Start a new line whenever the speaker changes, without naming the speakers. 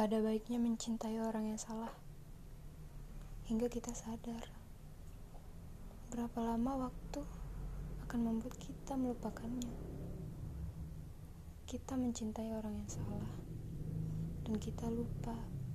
Ada baiknya mencintai orang yang salah hingga kita sadar berapa lama waktu akan membuat kita melupakannya. Kita mencintai orang yang salah dan kita lupa